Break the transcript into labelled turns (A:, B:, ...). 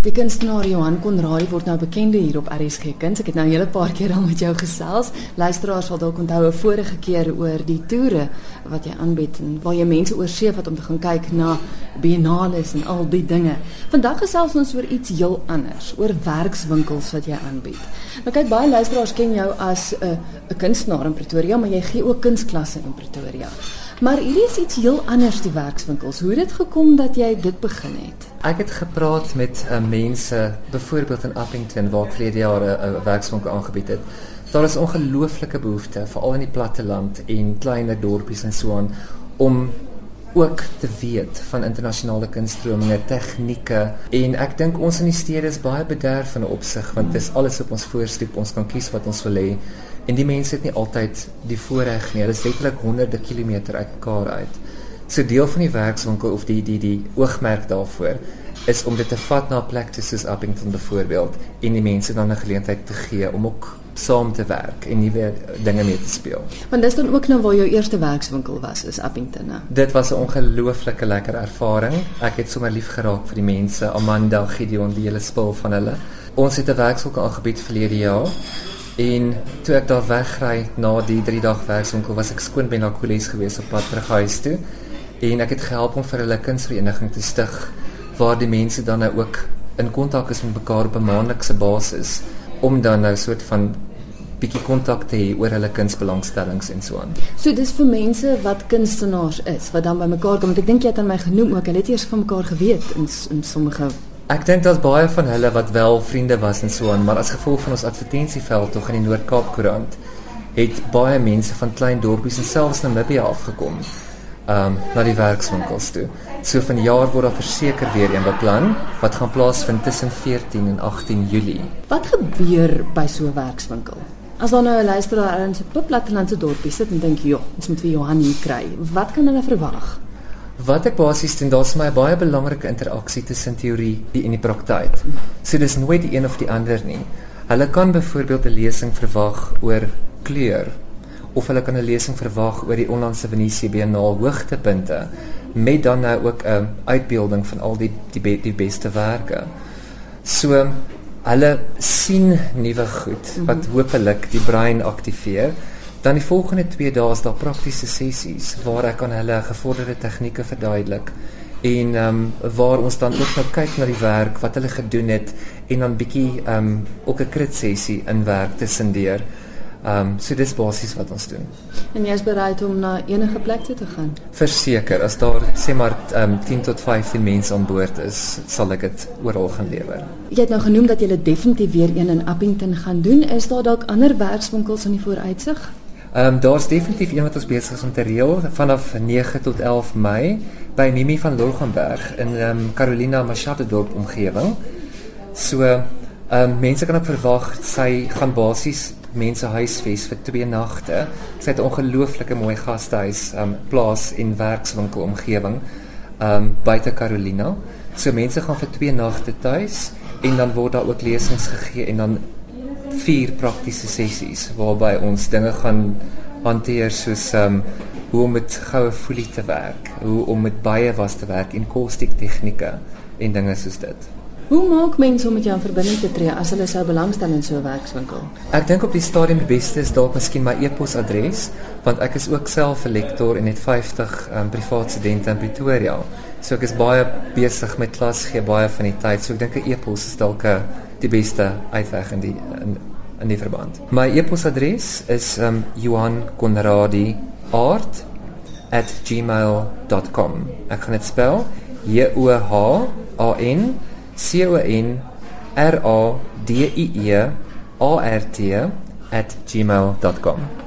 A: Die kunstenaar Johan Konradi word nou bekend hier op RSG Kuns. Ek het nou 'n hele paar keer al met jou gesels. Luisteraars sal dalk onthou 'n vorige keer oor die toere wat jy aanbied en waar jy mense oorsee vat om te gaan kyk na biennales en al die dinge. Vandag gesels ons oor iets heel anders, oor werkswinkels wat jy aanbied. Nou kyk baie luisteraars ken jou as 'n 'n kunstenaar in Pretoria, maar jy gee ook kunsklasse in Pretoria. Maar hierdie is iets heel anders die werkswinkels. Hoe het dit gekom dat jy dit begin het?
B: Ek het gepraat met uh, mense, byvoorbeeld in Appington waar ek verlede jaar 'n uh, werkswinkel aangebied het. Daar is ongelooflike behoefte veral in die platteland en kleiner dorpies en so aan om ook te weet van internasionale kunststrominge, tegnieke en ek dink ons in die stede is baie bederf in 'n opsig want dit is alles op ons voorstoep, ons kan kies wat ons wil hê. En die mense het nie altyd die voorreg nie. Hulle is letterlik honderde kilometer uitmekaar uit. So deel van die werkswinkel of die die die oogmerk daarvoor is om dit te vat na 'n plek soos Appington byvoorbeeld en die mense dan 'n geleentheid te gee om ook saam te werk en nuwe dinge mee te speel.
A: Want dis dan ook nou waar jou eerste werkswinkel was, is Appington. Ne?
B: Dit was 'n ongelooflike lekker ervaring. Ek het sommer lief geraak vir die mense, Amanda, Gideon, die hele spul van hulle. Ons het 'n werkswinkel aangebied verlede jaar En toe ek daar wegry na die 3 dag werkswinkel was ek skoon by na Koles gewees op pad terug huis toe. En ek het gehelp om vir hulle kunsvereniging te stig waar die mense dan nou ook in kontak is met mekaar op 'n maandelikse basis om dan nou 'n soort van bietjie kontak te hê oor hulle kunsbelangstellings en so aan.
A: So dis vir mense wat kunstenaars is wat dan by mekaar kom. Ek dink jy het aan my genoem ook. Hulle het eers van mekaar geweet in in sommige
B: Ek dink daar's baie van hulle wat wel vriende was en so aan, maar as gevolg van ons advertensieveld tog in die Noord-Kaap koerant het baie mense van klein dorpies en selfs Namibië afgekom. Um na die werkswinkels toe. So van jaar word daar verseker weer een beplan wat gaan plaasvind tussen 14 en 18 Julie.
A: Wat gebeur by so 'n werkswinkel? As dan nou 'n luisteraar in 'n plattelandse dorpie sit en dink, "Ja, ons moet vir Johan hier kry." Wat kan hulle verwag?
B: Wat ek basies doen, daar's my baie belangrike interaksie tussen teorie en die praktyk. So dis nooit die een of die ander nie. Hulle kan byvoorbeeld 'n lesing verwag oor kleur of hulle kan 'n lesing verwag oor die onlangse Venesië Biennale hoogtepunte met dan nou ook 'n uitbeelding van al die die, be, die beste werke. So hulle sien nuwe goed wat mhm. hopelik die brein aktiveer. Dan die volgende 2 dae is daar praktiese sessies waar ek aan hulle gevorderde tegnieke verduidelik en ehm um, waar ons dan ook nou kyk na die werk wat hulle gedoen het en dan bietjie ehm um, ook 'n krit sessie in werk tussendeur. Ehm um, so dis basies wat ons doen.
A: En jy is bereid om na enige plek toe te gaan?
B: Verseker, as daar sê maar ehm um, 10 tot 15 mense aan boord is, sal ek dit oral gaan lewer.
A: Jy het nou genoem dat jy definitief weer een in Appington gaan doen. Is daar dalk ander werkswinkels in die vooruitsig?
B: Ehm um, daar's definitief een wat ons besig is om te reël vanaf 9 tot 11 Mei by Mimi van Lorgenberg in ehm um, Carolina Machado dorp omgewing. So ehm um, mense kan ook verwag sy gaan basies mense huisves vir twee nagte. Sy het 'n ongelooflike mooi gastehuis um, plaas en werkswinkel omgewing um, buite Carolina. So mense gaan vir twee nagte tuis en dan word daar ook lesings gegee en dan vier praktiese sessies waarby ons dinge gaan hanteer soos um hoe om met goue folie te werk, hoe om met baie was te werk en kostiek tegnieke en dinge soos dit.
A: Hoe maak mense om met jou in verbinding te tree as hulle sou belangstel in so 'n werkswinkel?
B: Ek dink op die stadium die beste is dalk miskien my e-posadres, want ek is ook self 'n lektor en het 50 um, privaat studente in Pretoria. So ek is baie besig met klas gee baie van die tyd. So ek dink 'n e-pos is dalk die beste uitweg in die in, in die verband. My e-posadres is um johankonradi@gmail.com. Ek gaan dit spel J O H A N C O N R A D I E A R T @gmail.com.